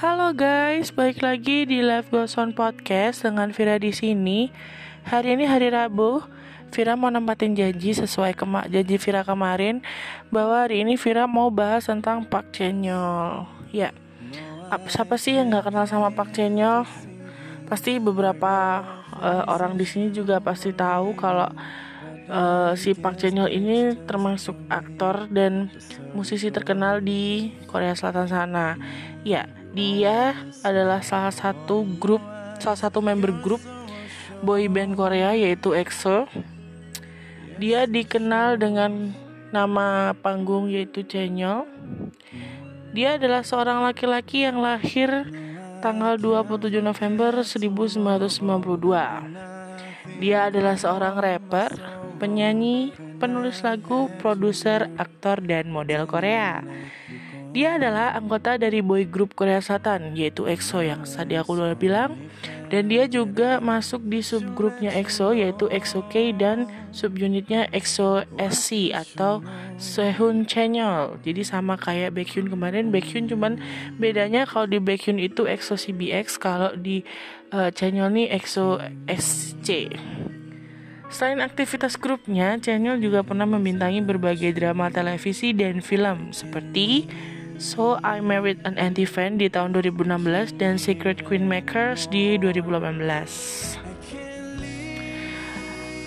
Halo guys, balik lagi di Live Goes On Podcast dengan Vira di sini. Hari ini hari Rabu. Vira mau nempatin janji sesuai kema janji Vira kemarin bahwa hari ini Vira mau bahas tentang Pak Chenyol. Ya, apa siapa sih yang nggak kenal sama Pak Chenyol? Pasti beberapa uh, orang di sini juga pasti tahu kalau uh, si Park Chan-yeol ini termasuk aktor dan musisi terkenal di Korea Selatan sana. Ya, dia adalah salah satu grup, salah satu member grup boy band Korea yaitu EXO. Dia dikenal dengan nama panggung yaitu Chenyol. Dia adalah seorang laki-laki yang lahir tanggal 27 November 1992. Dia adalah seorang rapper, penyanyi, penulis lagu, produser, aktor, dan model Korea. Dia adalah anggota dari boy group Korea Selatan, yaitu EXO yang tadi aku udah bilang. Dan dia juga masuk di subgrupnya EXO, yaitu EXO K dan subunitnya EXO SC atau Sehun Channel. Jadi sama kayak Baekhyun kemarin, Baekhyun cuman bedanya kalau di Baekhyun itu EXO CBX, kalau di uh, Channel nih EXO SC. Selain aktivitas grupnya, Channel juga pernah membintangi berbagai drama televisi dan film seperti So I Married an Anti-Fan di tahun 2016 dan Secret Queen Makers di 2018.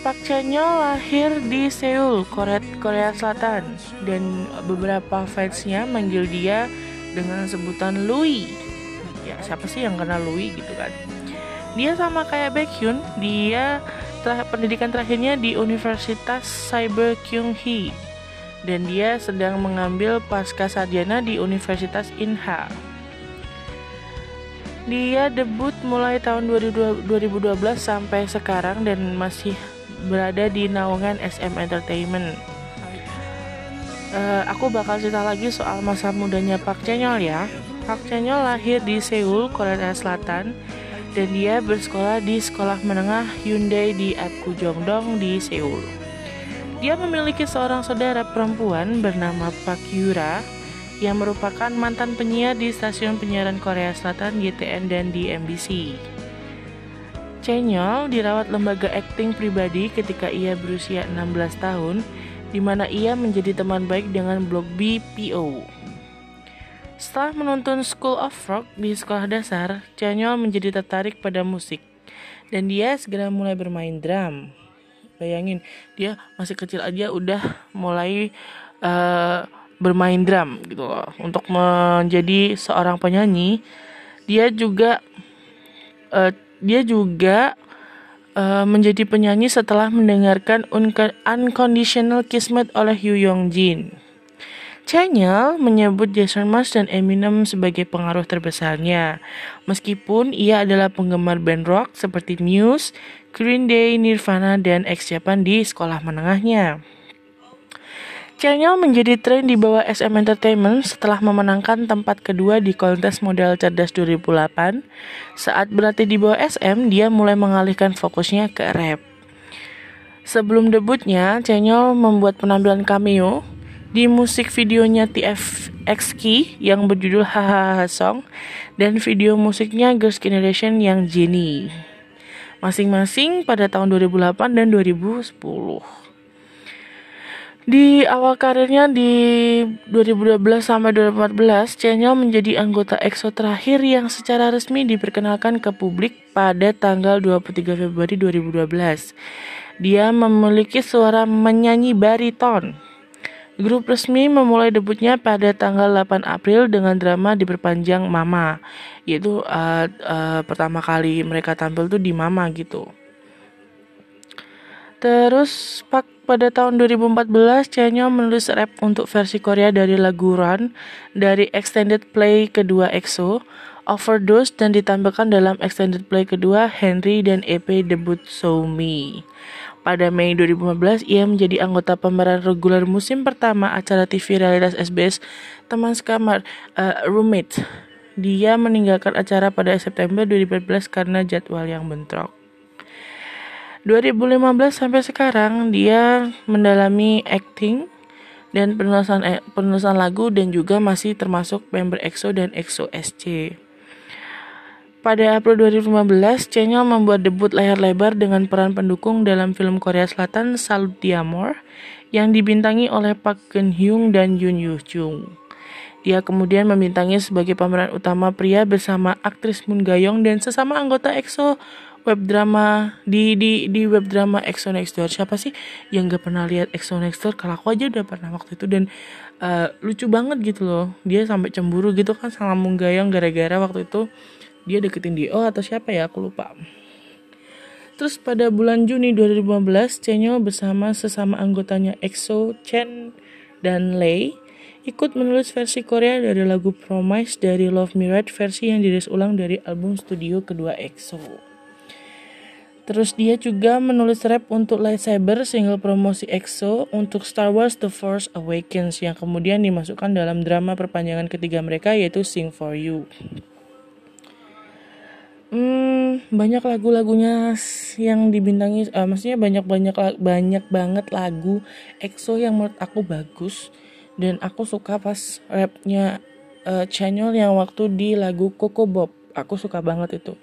Park Chan-yeol lahir di Seoul, Korea, Korea Selatan dan beberapa fansnya manggil dia dengan sebutan Louis. Ya, siapa sih yang kenal Louis gitu kan? Dia sama kayak Baekhyun, dia pendidikan terakhirnya di Universitas Cyber Kyung Hee dan dia sedang mengambil pasca sarjana di Universitas Inha. Dia debut mulai tahun 2012 sampai sekarang dan masih berada di naungan SM Entertainment. Uh, aku bakal cerita lagi soal masa mudanya Park Chenyol ya. Park Chenyol lahir di Seoul, Korea Selatan dan dia bersekolah di sekolah menengah Hyundai di Apgujeongdong di Seoul. Dia memiliki seorang saudara perempuan bernama Pak Yura yang merupakan mantan penyiar di stasiun penyiaran Korea Selatan GTN dan di MBC. Chenyol dirawat lembaga akting pribadi ketika ia berusia 16 tahun, di mana ia menjadi teman baik dengan blog BPO. Setelah menonton School of Rock di sekolah dasar, Chanyol menjadi tertarik pada musik dan dia segera mulai bermain drum. Bayangin, dia masih kecil aja udah mulai uh, bermain drum gitu loh. Untuk menjadi seorang penyanyi, dia juga uh, dia juga uh, menjadi penyanyi setelah mendengarkan Unconditional Kismet oleh Yu Yong Jin. Channel menyebut Jason Mraz dan Eminem sebagai pengaruh terbesarnya, meskipun ia adalah penggemar band rock seperti Muse, Green Day, Nirvana, dan X Japan di sekolah menengahnya. Channel menjadi tren di bawah SM Entertainment setelah memenangkan tempat kedua di kontes model cerdas 2008. Saat berlatih di bawah SM, dia mulai mengalihkan fokusnya ke rap. Sebelum debutnya, Channel membuat penampilan cameo di musik videonya TFX Key yang berjudul Hahaha Song dan video musiknya Girls' Generation yang Jenny. Masing-masing pada tahun 2008 dan 2010. Di awal karirnya di 2012 sampai 2014, Channel menjadi anggota EXO terakhir yang secara resmi diperkenalkan ke publik pada tanggal 23 Februari 2012. Dia memiliki suara menyanyi bariton Grup resmi memulai debutnya pada tanggal 8 April dengan drama diperpanjang Mama, yaitu uh, uh, pertama kali mereka tampil tuh di Mama gitu. Terus pak pada tahun 2014 Chanyeol menulis rap untuk versi Korea dari lagu Run dari extended play kedua EXO, Overdose dan ditampilkan dalam extended play kedua Henry dan EP debut So Me. Pada Mei 2015, ia menjadi anggota pemeran reguler musim pertama acara TV realitas SBS Teman Sekamar, uh, Roommate. Dia meninggalkan acara pada September 2014 karena jadwal yang bentrok. 2015 sampai sekarang dia mendalami acting dan penulisan eh, penulisan lagu dan juga masih termasuk member EXO dan EXO SC. Pada April 2015, Chenyol membuat debut layar lebar dengan peran pendukung dalam film Korea Selatan Salut Diamor yang dibintangi oleh Park Geun Hyung dan Yoon Yoo Dia kemudian membintangi sebagai pemeran utama pria bersama aktris Moon Ga-young dan sesama anggota EXO web drama di di di web drama EXO Next Door. Siapa sih yang gak pernah lihat EXO Next Door? Kalau aku aja udah pernah waktu itu dan uh, lucu banget gitu loh. Dia sampai cemburu gitu kan sama Moon Ga-young gara-gara waktu itu dia deketin Dio atau siapa ya aku lupa Terus pada bulan Juni 2015, Chenyol bersama sesama anggotanya EXO, Chen, dan Lei ikut menulis versi Korea dari lagu Promise dari Love Me Right versi yang dirilis ulang dari album studio kedua EXO. Terus dia juga menulis rap untuk Lightsaber single promosi EXO untuk Star Wars The Force Awakens yang kemudian dimasukkan dalam drama perpanjangan ketiga mereka yaitu Sing For You. Hmm, banyak lagu-lagunya yang dibintangi, uh, maksudnya banyak-banyak banyak banget lagu EXO yang menurut aku bagus dan aku suka pas rapnya uh, channel yang waktu di lagu Coco Bob. Aku suka banget itu.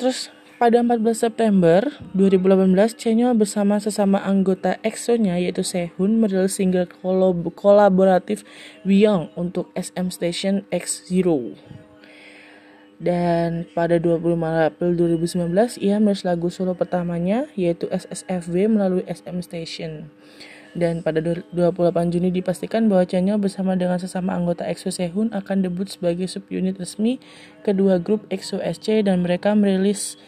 Terus pada 14 September 2018, channel bersama sesama anggota EXO-nya yaitu Sehun merilis single kolaboratif Beyond untuk SM Station X Zero. Dan pada 25 April 2019 ia merilis lagu solo pertamanya yaitu SSFB melalui SM Station. Dan pada 28 Juni dipastikan bahwa Chanyeol bersama dengan sesama anggota EXO Sehun akan debut sebagai subunit resmi kedua grup EXO SC dan mereka merilis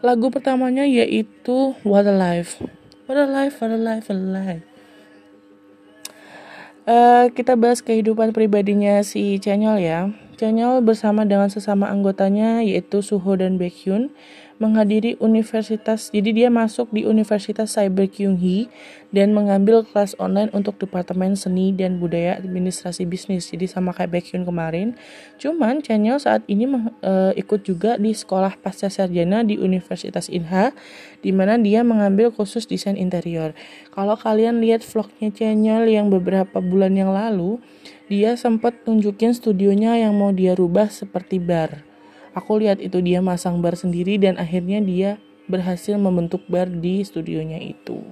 lagu pertamanya yaitu What a Life. What a Life, What a Life, What a Life. Uh, kita bahas kehidupan pribadinya si Chanyeol ya. Chanyeol bersama dengan sesama anggotanya yaitu Suho dan Baekhyun menghadiri universitas. Jadi dia masuk di Universitas Cyber Kyunghee dan mengambil kelas online untuk Departemen Seni dan Budaya Administrasi Bisnis. Jadi sama kayak Baekhyun kemarin. Cuman Chanyeol saat ini e, ikut juga di sekolah pasca sarjana di Universitas Inha di mana dia mengambil khusus desain interior. Kalau kalian lihat vlognya Chanyeol yang beberapa bulan yang lalu, dia sempat tunjukin studionya yang mau dia rubah seperti bar. Aku lihat itu dia masang bar sendiri dan akhirnya dia berhasil membentuk bar di studionya itu.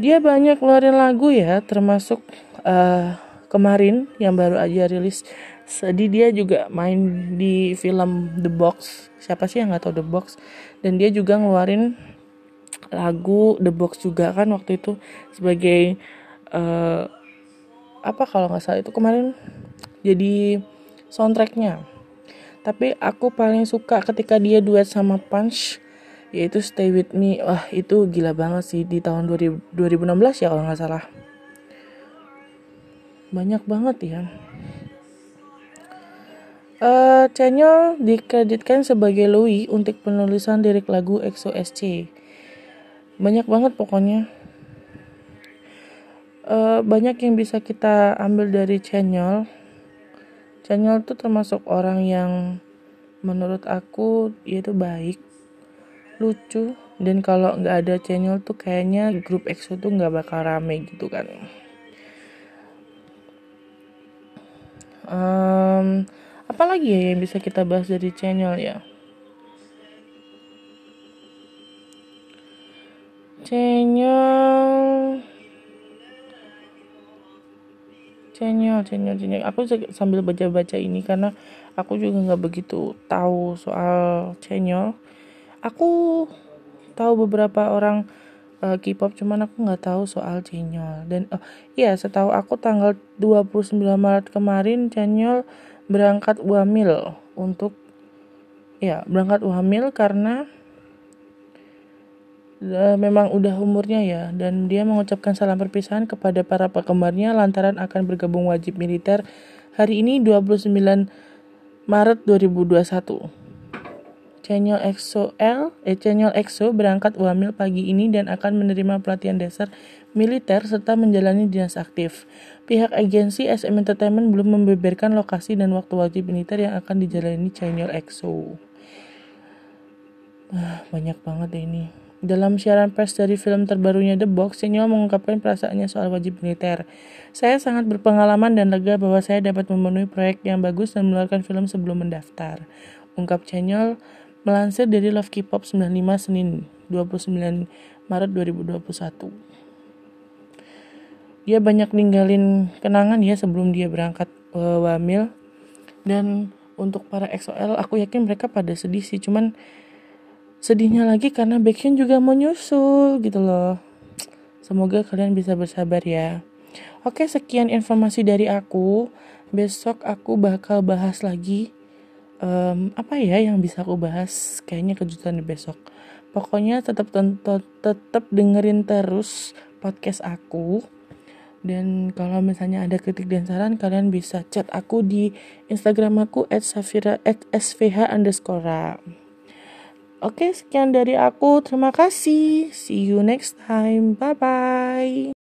Dia banyak keluarin lagu ya, termasuk uh, kemarin yang baru aja rilis. Jadi dia juga main di film The Box. Siapa sih yang nggak tahu The Box? Dan dia juga ngeluarin lagu The Box juga kan waktu itu sebagai uh, apa kalau nggak salah itu kemarin jadi soundtracknya tapi aku paling suka ketika dia duet sama Punch yaitu Stay With Me. Wah itu gila banget sih di tahun 2000, 2016 ya kalau nggak salah. Banyak banget ya. Uh, Chanyeol dikreditkan sebagai Louis untuk penulisan lirik lagu EXO-SC banyak banget pokoknya. Uh, banyak yang bisa kita ambil dari Chanyeol Channel tuh termasuk orang yang menurut aku dia tuh baik, lucu, dan kalau nggak ada channel tuh kayaknya grup EXO tuh nggak bakal rame gitu kan. Um, apalagi ya yang bisa kita bahas dari channel ya? Channel Cenyol, cenyol, cenyol. Aku sambil baca-baca ini karena aku juga nggak begitu tahu soal cenyol. Aku tahu beberapa orang uh, K-pop cuman aku nggak tahu soal cenyol dan oh iya setahu aku tanggal 29 Maret kemarin cenyol berangkat wamil untuk ya berangkat wamil karena uh, memang udah umurnya ya dan dia mengucapkan salam perpisahan kepada para penggemarnya lantaran akan bergabung wajib militer hari ini 29 Maret 2021. Channel EXO L, eh, EXO berangkat wamil pagi ini dan akan menerima pelatihan dasar militer serta menjalani dinas aktif. Pihak agensi SM Entertainment belum membeberkan lokasi dan waktu wajib militer yang akan dijalani Channel EXO. Ah, banyak banget ya ini Dalam siaran pers dari film terbarunya The Box, Chenyol mengungkapkan perasaannya soal wajib militer. Saya sangat berpengalaman dan lega bahwa saya dapat memenuhi proyek yang bagus dan mengeluarkan film sebelum mendaftar. Ungkap Chenyol melansir dari Love K-pop 95 Senin 29 Maret 2021. Dia banyak ninggalin kenangan ya sebelum dia berangkat uh, wamil dan untuk para XOL aku yakin mereka pada sedih sih cuman sedihnya lagi karena Baekhyun juga mau nyusul gitu loh. Semoga kalian bisa bersabar ya. Oke sekian informasi dari aku. Besok aku bakal bahas lagi um, apa ya yang bisa aku bahas? Kayaknya kejutan di besok. Pokoknya tetap tetap dengerin terus podcast aku. Dan kalau misalnya ada kritik dan saran kalian bisa chat aku di instagram aku at safira at svh underscore Oke, sekian dari aku. Terima kasih. See you next time. Bye bye.